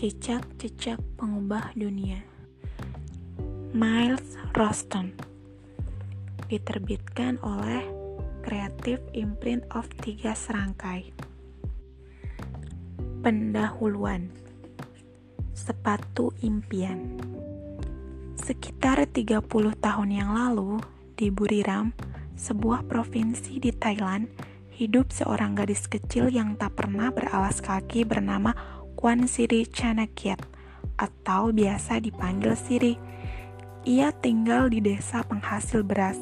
Cicak-cicak pengubah dunia. Miles Roston. Diterbitkan oleh Creative Imprint of Tiga Serangkai. Pendahuluan. Sepatu Impian. Sekitar 30 tahun yang lalu, di Buriram, sebuah provinsi di Thailand, hidup seorang gadis kecil yang tak pernah beralas kaki bernama Kwan Siri Chanakiat atau biasa dipanggil Siri. Ia tinggal di desa penghasil beras.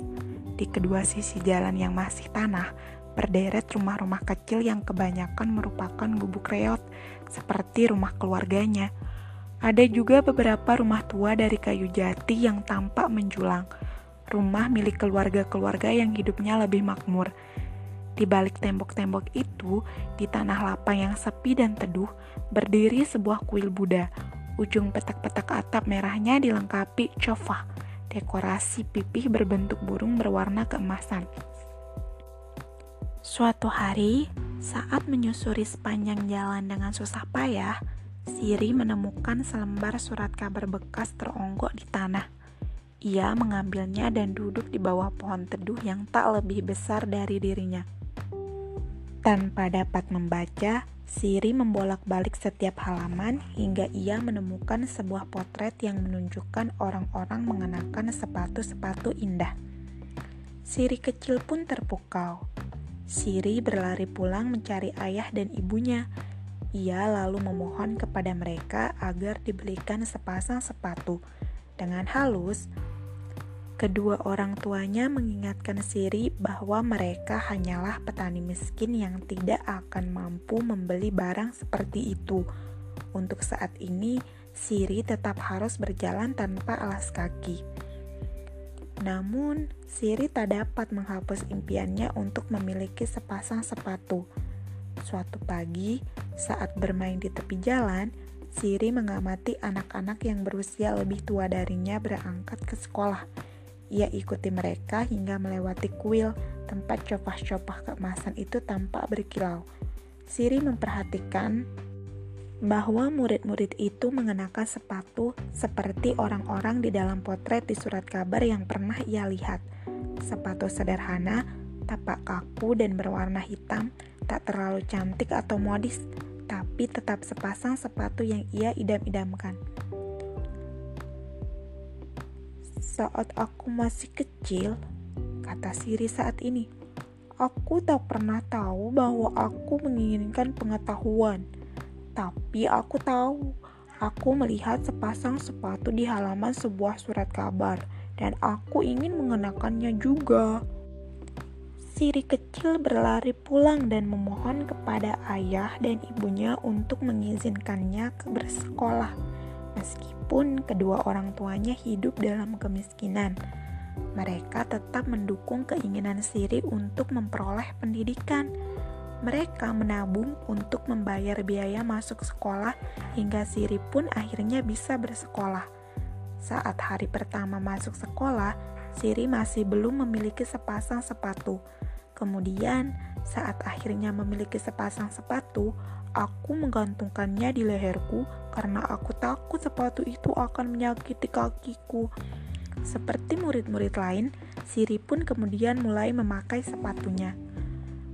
Di kedua sisi jalan yang masih tanah, berderet rumah-rumah kecil yang kebanyakan merupakan gubuk reot, seperti rumah keluarganya. Ada juga beberapa rumah tua dari kayu jati yang tampak menjulang, rumah milik keluarga-keluarga yang hidupnya lebih makmur. Di balik tembok-tembok itu, di tanah lapang yang sepi dan teduh, berdiri sebuah kuil Buddha. Ujung petak-petak atap merahnya dilengkapi cofa, dekorasi pipih berbentuk burung berwarna keemasan. Suatu hari, saat menyusuri sepanjang jalan dengan susah payah, Siri menemukan selembar surat kabar bekas teronggok di tanah. Ia mengambilnya dan duduk di bawah pohon teduh yang tak lebih besar dari dirinya. Tanpa dapat membaca, Siri membolak-balik setiap halaman hingga ia menemukan sebuah potret yang menunjukkan orang-orang mengenakan sepatu-sepatu indah. Siri kecil pun terpukau. Siri berlari pulang mencari ayah dan ibunya. Ia lalu memohon kepada mereka agar dibelikan sepasang sepatu. Dengan halus, Kedua orang tuanya mengingatkan Siri bahwa mereka hanyalah petani miskin yang tidak akan mampu membeli barang seperti itu. Untuk saat ini, Siri tetap harus berjalan tanpa alas kaki. Namun, Siri tak dapat menghapus impiannya untuk memiliki sepasang sepatu. Suatu pagi, saat bermain di tepi jalan, Siri mengamati anak-anak yang berusia lebih tua darinya berangkat ke sekolah ia ikuti mereka hingga melewati kuil, tempat copah-copah keemasan itu tampak berkilau. Siri memperhatikan bahwa murid-murid itu mengenakan sepatu seperti orang-orang di dalam potret di surat kabar yang pernah ia lihat. Sepatu sederhana, tapak kaku dan berwarna hitam, tak terlalu cantik atau modis, tapi tetap sepasang sepatu yang ia idam-idamkan. Saat aku masih kecil, kata Siri saat ini, aku tak pernah tahu bahwa aku menginginkan pengetahuan. Tapi aku tahu, aku melihat sepasang sepatu di halaman sebuah surat kabar, dan aku ingin mengenakannya juga. Siri kecil berlari pulang dan memohon kepada ayah dan ibunya untuk mengizinkannya ke bersekolah Meskipun kedua orang tuanya hidup dalam kemiskinan, mereka tetap mendukung keinginan Siri untuk memperoleh pendidikan. Mereka menabung untuk membayar biaya masuk sekolah hingga Siri pun akhirnya bisa bersekolah. Saat hari pertama masuk sekolah, Siri masih belum memiliki sepasang sepatu. Kemudian, saat akhirnya memiliki sepasang sepatu, Aku menggantungkannya di leherku karena aku takut sepatu itu akan menyakiti kakiku. Seperti murid-murid lain, Siri pun kemudian mulai memakai sepatunya.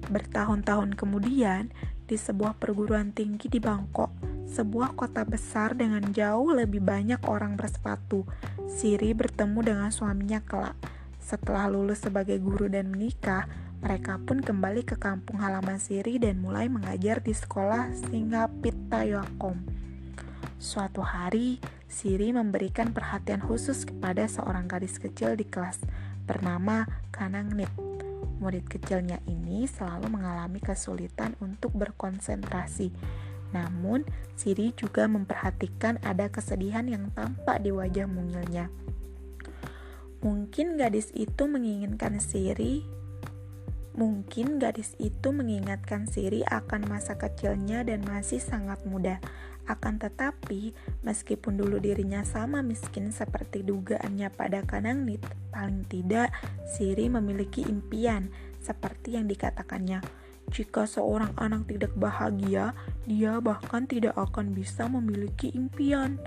Bertahun-tahun kemudian, di sebuah perguruan tinggi di Bangkok, sebuah kota besar dengan jauh lebih banyak orang bersepatu, Siri bertemu dengan suaminya kelak. Setelah lulus sebagai guru dan menikah, mereka pun kembali ke kampung halaman Siri dan mulai mengajar di sekolah Singapitayakom. Suatu hari, Siri memberikan perhatian khusus kepada seorang gadis kecil di kelas bernama Kanang Nit. Murid kecilnya ini selalu mengalami kesulitan untuk berkonsentrasi. Namun, Siri juga memperhatikan ada kesedihan yang tampak di wajah mungilnya. Mungkin gadis itu menginginkan Siri Mungkin gadis itu mengingatkan Siri akan masa kecilnya dan masih sangat muda. Akan tetapi, meskipun dulu dirinya sama miskin seperti dugaannya pada Kanangnit, paling tidak Siri memiliki impian seperti yang dikatakannya. Jika seorang anak tidak bahagia, dia bahkan tidak akan bisa memiliki impian.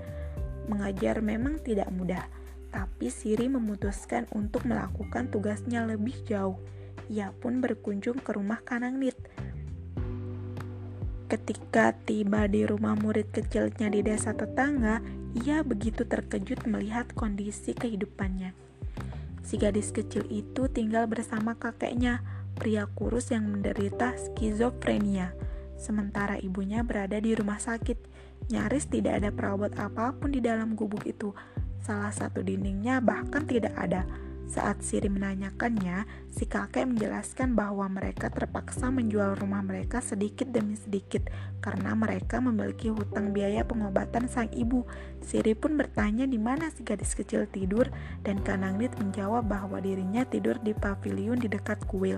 Mengajar memang tidak mudah, tapi Siri memutuskan untuk melakukan tugasnya lebih jauh. Ia pun berkunjung ke rumah Kanangnit. Ketika tiba di rumah murid kecilnya di desa tetangga, ia begitu terkejut melihat kondisi kehidupannya. Si gadis kecil itu tinggal bersama kakeknya, pria kurus yang menderita skizofrenia. Sementara ibunya berada di rumah sakit, nyaris tidak ada perawat apa pun di dalam gubuk itu. Salah satu dindingnya bahkan tidak ada. Saat Siri menanyakannya, si kakek menjelaskan bahwa mereka terpaksa menjual rumah mereka sedikit demi sedikit karena mereka memiliki hutang biaya pengobatan sang ibu. Siri pun bertanya di mana si gadis kecil tidur dan Kanangnit menjawab bahwa dirinya tidur di pavilion di dekat kuil.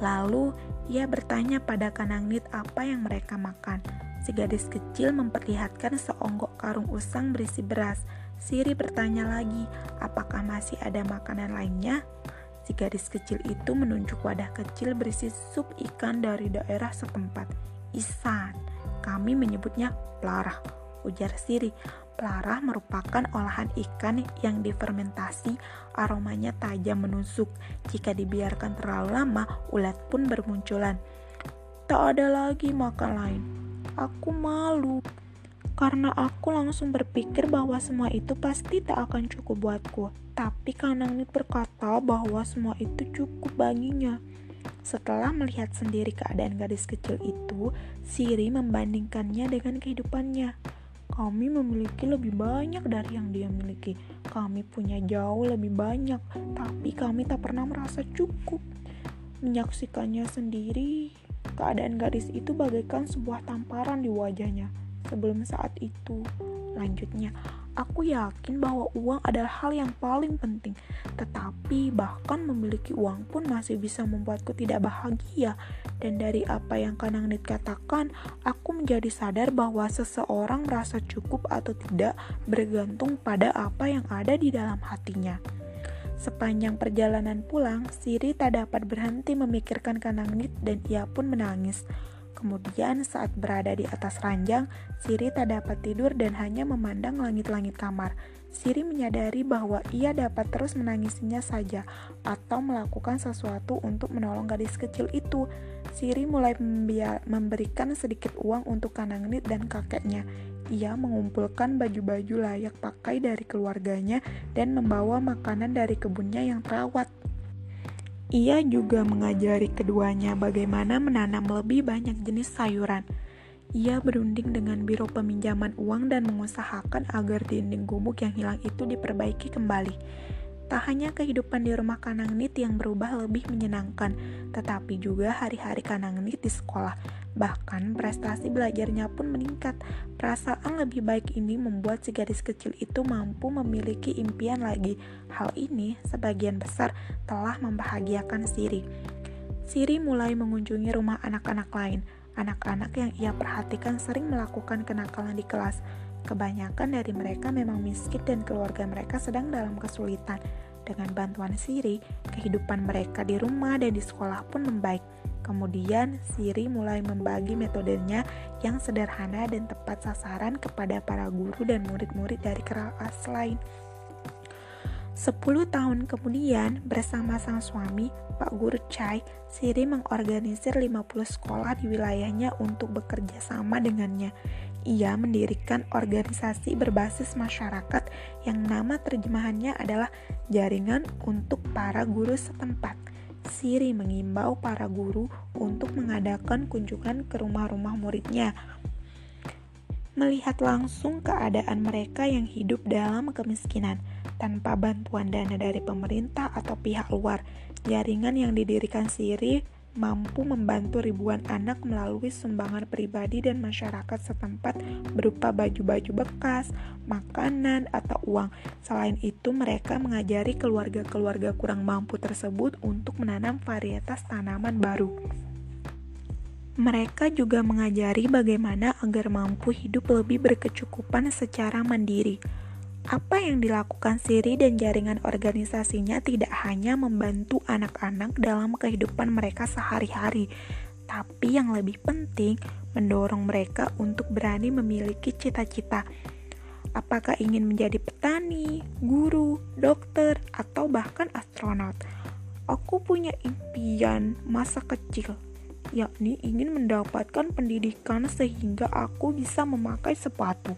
Lalu ia bertanya pada Kanangnit apa yang mereka makan. Si gadis kecil memperlihatkan seonggok karung usang berisi beras. Siri bertanya lagi, apakah masih ada makanan lainnya? Si gadis kecil itu menunjuk wadah kecil berisi sup ikan dari daerah setempat. Isan, kami menyebutnya pelarah, ujar Siri. Pelarah merupakan olahan ikan yang difermentasi, aromanya tajam menusuk. Jika dibiarkan terlalu lama, ulat pun bermunculan. Tak ada lagi makan lain. Aku malu karena aku langsung berpikir bahwa semua itu pasti tak akan cukup buatku. Tapi Kanangit berkata bahwa semua itu cukup baginya. Setelah melihat sendiri keadaan gadis kecil itu, Siri membandingkannya dengan kehidupannya. Kami memiliki lebih banyak dari yang dia miliki. Kami punya jauh lebih banyak, tapi kami tak pernah merasa cukup. Menyaksikannya sendiri, keadaan gadis itu bagaikan sebuah tamparan di wajahnya sebelum saat itu. Lanjutnya, aku yakin bahwa uang adalah hal yang paling penting, tetapi bahkan memiliki uang pun masih bisa membuatku tidak bahagia. Dan dari apa yang Kanang Nit katakan, aku menjadi sadar bahwa seseorang merasa cukup atau tidak bergantung pada apa yang ada di dalam hatinya. Sepanjang perjalanan pulang, Siri tak dapat berhenti memikirkan Kanang Nit dan ia pun menangis. Kemudian saat berada di atas ranjang, Siri tak dapat tidur dan hanya memandang langit-langit kamar. Siri menyadari bahwa ia dapat terus menangisinya saja atau melakukan sesuatu untuk menolong gadis kecil itu. Siri mulai memberikan sedikit uang untuk Kanangnit dan kakeknya. Ia mengumpulkan baju-baju layak pakai dari keluarganya dan membawa makanan dari kebunnya yang terawat. Ia juga mengajari keduanya bagaimana menanam lebih banyak jenis sayuran. Ia berunding dengan biro peminjaman uang dan mengusahakan agar dinding gubuk yang hilang itu diperbaiki kembali. Tak hanya kehidupan di rumah Kanangnit yang berubah lebih menyenangkan, tetapi juga hari-hari Kanangnit di sekolah. Bahkan prestasi belajarnya pun meningkat. Perasaan lebih baik ini membuat si gadis kecil itu mampu memiliki impian lagi. Hal ini sebagian besar telah membahagiakan Siri. Siri mulai mengunjungi rumah anak-anak lain. Anak-anak yang ia perhatikan sering melakukan kenakalan di kelas Kebanyakan dari mereka memang miskin dan keluarga mereka sedang dalam kesulitan. Dengan bantuan Siri, kehidupan mereka di rumah dan di sekolah pun membaik. Kemudian, Siri mulai membagi metodenya yang sederhana dan tepat sasaran kepada para guru dan murid-murid dari kelas lain. Sepuluh tahun kemudian, bersama sang suami, Pak Guru Chai, Siri mengorganisir 50 sekolah di wilayahnya untuk bekerja sama dengannya ia mendirikan organisasi berbasis masyarakat yang nama terjemahannya adalah Jaringan untuk Para Guru Setempat. Siri mengimbau para guru untuk mengadakan kunjungan ke rumah-rumah muridnya. Melihat langsung keadaan mereka yang hidup dalam kemiskinan tanpa bantuan dana dari pemerintah atau pihak luar, jaringan yang didirikan Siri mampu membantu ribuan anak melalui sumbangan pribadi dan masyarakat setempat berupa baju-baju bekas, makanan, atau uang. Selain itu, mereka mengajari keluarga-keluarga kurang mampu tersebut untuk menanam varietas tanaman baru. Mereka juga mengajari bagaimana agar mampu hidup lebih berkecukupan secara mandiri. Apa yang dilakukan Siri dan jaringan organisasinya tidak hanya membantu anak-anak dalam kehidupan mereka sehari-hari, tapi yang lebih penting, mendorong mereka untuk berani memiliki cita-cita. Apakah ingin menjadi petani, guru, dokter, atau bahkan astronot? Aku punya impian masa kecil, yakni ingin mendapatkan pendidikan sehingga aku bisa memakai sepatu,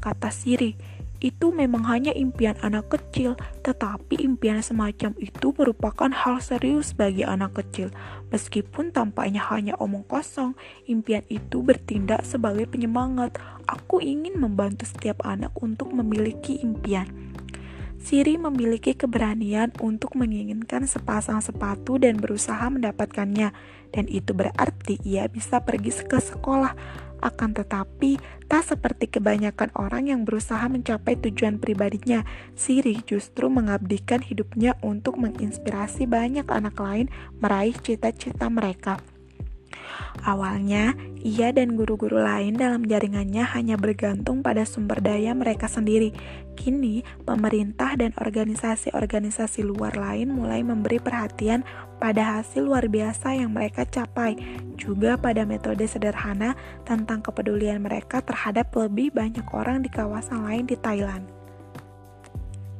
kata Siri itu memang hanya impian anak kecil, tetapi impian semacam itu merupakan hal serius bagi anak kecil. Meskipun tampaknya hanya omong kosong, impian itu bertindak sebagai penyemangat. Aku ingin membantu setiap anak untuk memiliki impian. Siri memiliki keberanian untuk menginginkan sepasang sepatu dan berusaha mendapatkannya, dan itu berarti ia bisa pergi ke sekolah akan tetapi, tak seperti kebanyakan orang yang berusaha mencapai tujuan pribadinya, Siri justru mengabdikan hidupnya untuk menginspirasi banyak anak lain meraih cita-cita mereka. Awalnya, ia dan guru-guru lain dalam jaringannya hanya bergantung pada sumber daya mereka sendiri. Kini, pemerintah dan organisasi-organisasi luar lain mulai memberi perhatian pada hasil luar biasa yang mereka capai, juga pada metode sederhana tentang kepedulian mereka terhadap lebih banyak orang di kawasan lain di Thailand.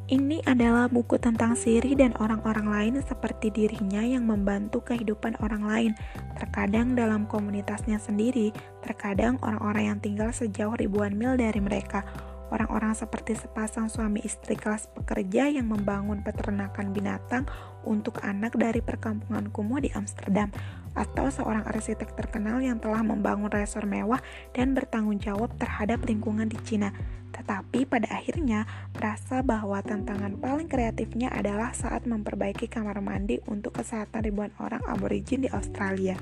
Ini adalah buku tentang Siri dan orang-orang lain seperti dirinya yang membantu kehidupan orang lain. Terkadang dalam komunitasnya sendiri, terkadang orang-orang yang tinggal sejauh ribuan mil dari mereka. Orang-orang seperti sepasang suami istri kelas pekerja yang membangun peternakan binatang untuk anak dari perkampungan kumuh di Amsterdam, atau seorang arsitek terkenal yang telah membangun resor mewah dan bertanggung jawab terhadap lingkungan di Cina. Tetapi pada akhirnya merasa bahwa tantangan paling kreatifnya adalah saat memperbaiki kamar mandi untuk kesehatan ribuan orang aborigin di Australia.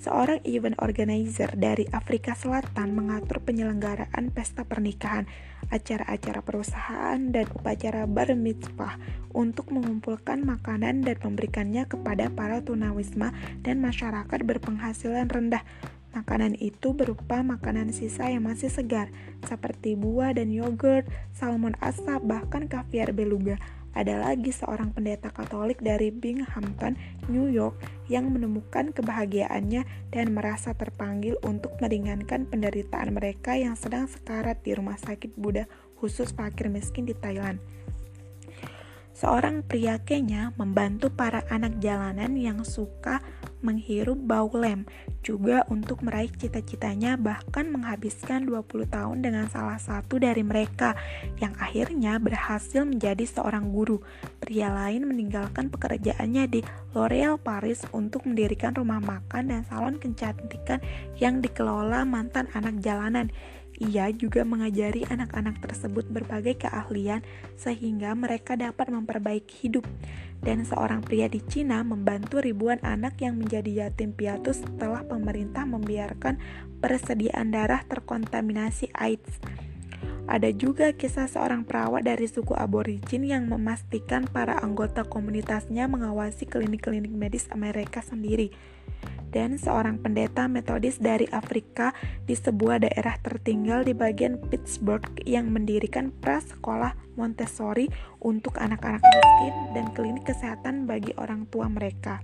Seorang event organizer dari Afrika Selatan mengatur penyelenggaraan pesta pernikahan, acara-acara perusahaan, dan upacara bar mitzvah untuk mengumpulkan makanan dan memberikannya kepada para tunawisma dan masyarakat berpenghasilan rendah Makanan itu berupa makanan sisa yang masih segar, seperti buah dan yogurt, salmon asap, bahkan kaviar beluga. Ada lagi seorang pendeta Katolik dari Binghamton, New York, yang menemukan kebahagiaannya dan merasa terpanggil untuk meringankan penderitaan mereka yang sedang sekarat di rumah sakit Buddha khusus fakir miskin di Thailand. Seorang pria Kenya membantu para anak jalanan yang suka menghirup bau lem, juga untuk meraih cita-citanya bahkan menghabiskan 20 tahun dengan salah satu dari mereka yang akhirnya berhasil menjadi seorang guru. Pria lain meninggalkan pekerjaannya di L'Oreal Paris untuk mendirikan rumah makan dan salon kecantikan yang dikelola mantan anak jalanan. Ia juga mengajari anak-anak tersebut berbagai keahlian sehingga mereka dapat memperbaiki hidup. Dan seorang pria di Cina membantu ribuan anak yang menjadi yatim piatu setelah pemerintah membiarkan persediaan darah terkontaminasi AIDS. Ada juga kisah seorang perawat dari suku aborigin yang memastikan para anggota komunitasnya mengawasi klinik-klinik medis Amerika sendiri dan seorang pendeta metodis dari Afrika di sebuah daerah tertinggal di bagian Pittsburgh yang mendirikan prasekolah Montessori untuk anak-anak miskin dan klinik kesehatan bagi orang tua mereka.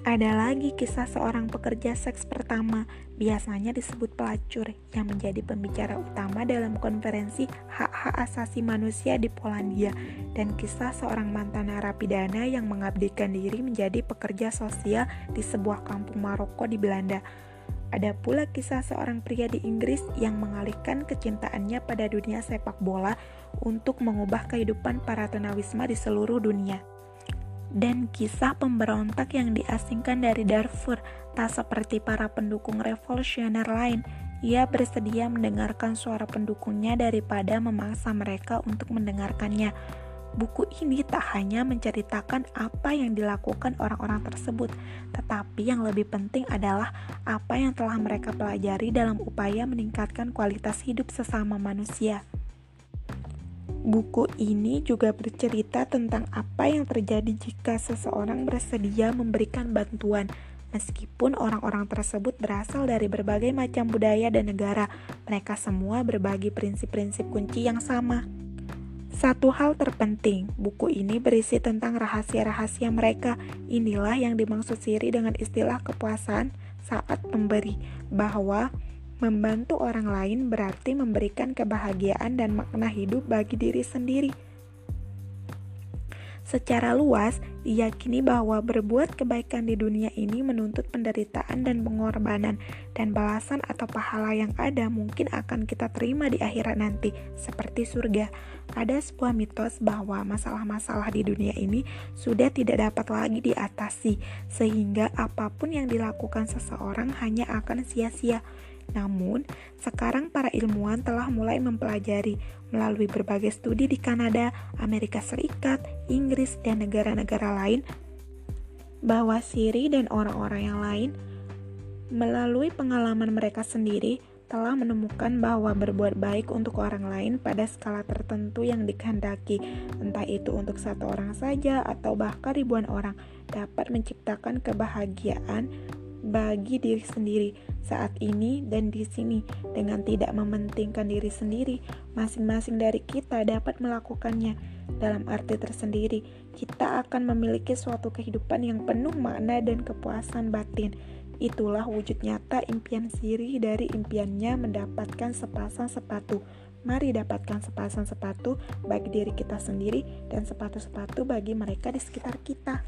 Ada lagi kisah seorang pekerja seks pertama, biasanya disebut pelacur, yang menjadi pembicara utama dalam konferensi hak-hak asasi manusia di Polandia, dan kisah seorang mantan narapidana yang mengabdikan diri menjadi pekerja sosial di sebuah kampung Maroko di Belanda. Ada pula kisah seorang pria di Inggris yang mengalihkan kecintaannya pada dunia sepak bola untuk mengubah kehidupan para tunawisma di seluruh dunia dan kisah pemberontak yang diasingkan dari Darfur tak seperti para pendukung revolusioner lain. Ia bersedia mendengarkan suara pendukungnya daripada memaksa mereka untuk mendengarkannya. Buku ini tak hanya menceritakan apa yang dilakukan orang-orang tersebut, tetapi yang lebih penting adalah apa yang telah mereka pelajari dalam upaya meningkatkan kualitas hidup sesama manusia. Buku ini juga bercerita tentang apa yang terjadi jika seseorang bersedia memberikan bantuan. Meskipun orang-orang tersebut berasal dari berbagai macam budaya dan negara, mereka semua berbagi prinsip-prinsip kunci yang sama. Satu hal terpenting, buku ini berisi tentang rahasia-rahasia mereka. Inilah yang dimaksud Siri dengan istilah kepuasan saat memberi, bahwa membantu orang lain berarti memberikan kebahagiaan dan makna hidup bagi diri sendiri. Secara luas, diyakini bahwa berbuat kebaikan di dunia ini menuntut penderitaan dan pengorbanan, dan balasan atau pahala yang ada mungkin akan kita terima di akhirat nanti, seperti surga. Ada sebuah mitos bahwa masalah-masalah di dunia ini sudah tidak dapat lagi diatasi, sehingga apa pun yang dilakukan seseorang hanya akan sia-sia. Namun, sekarang para ilmuwan telah mulai mempelajari melalui berbagai studi di Kanada, Amerika Serikat, Inggris, dan negara-negara lain bahwa Siri dan orang-orang yang lain melalui pengalaman mereka sendiri telah menemukan bahwa berbuat baik untuk orang lain pada skala tertentu yang dikehendaki, entah itu untuk satu orang saja atau bahkan ribuan orang, dapat menciptakan kebahagiaan bagi diri sendiri saat ini dan di sini. Dengan tidak mementingkan diri sendiri masing-masing dari kita dapat melakukannya. Dalam arti tersendiri kita akan memiliki suatu kehidupan yang penuh makna dan kepuasan batin. Itulah wujud nyata impian Siri dari impiannya mendapatkan sepasang sepatu. Mari dapatkan sepasang sepatu bagi diri kita sendiri dan sepatu-sepatu bagi mereka di sekitar kita.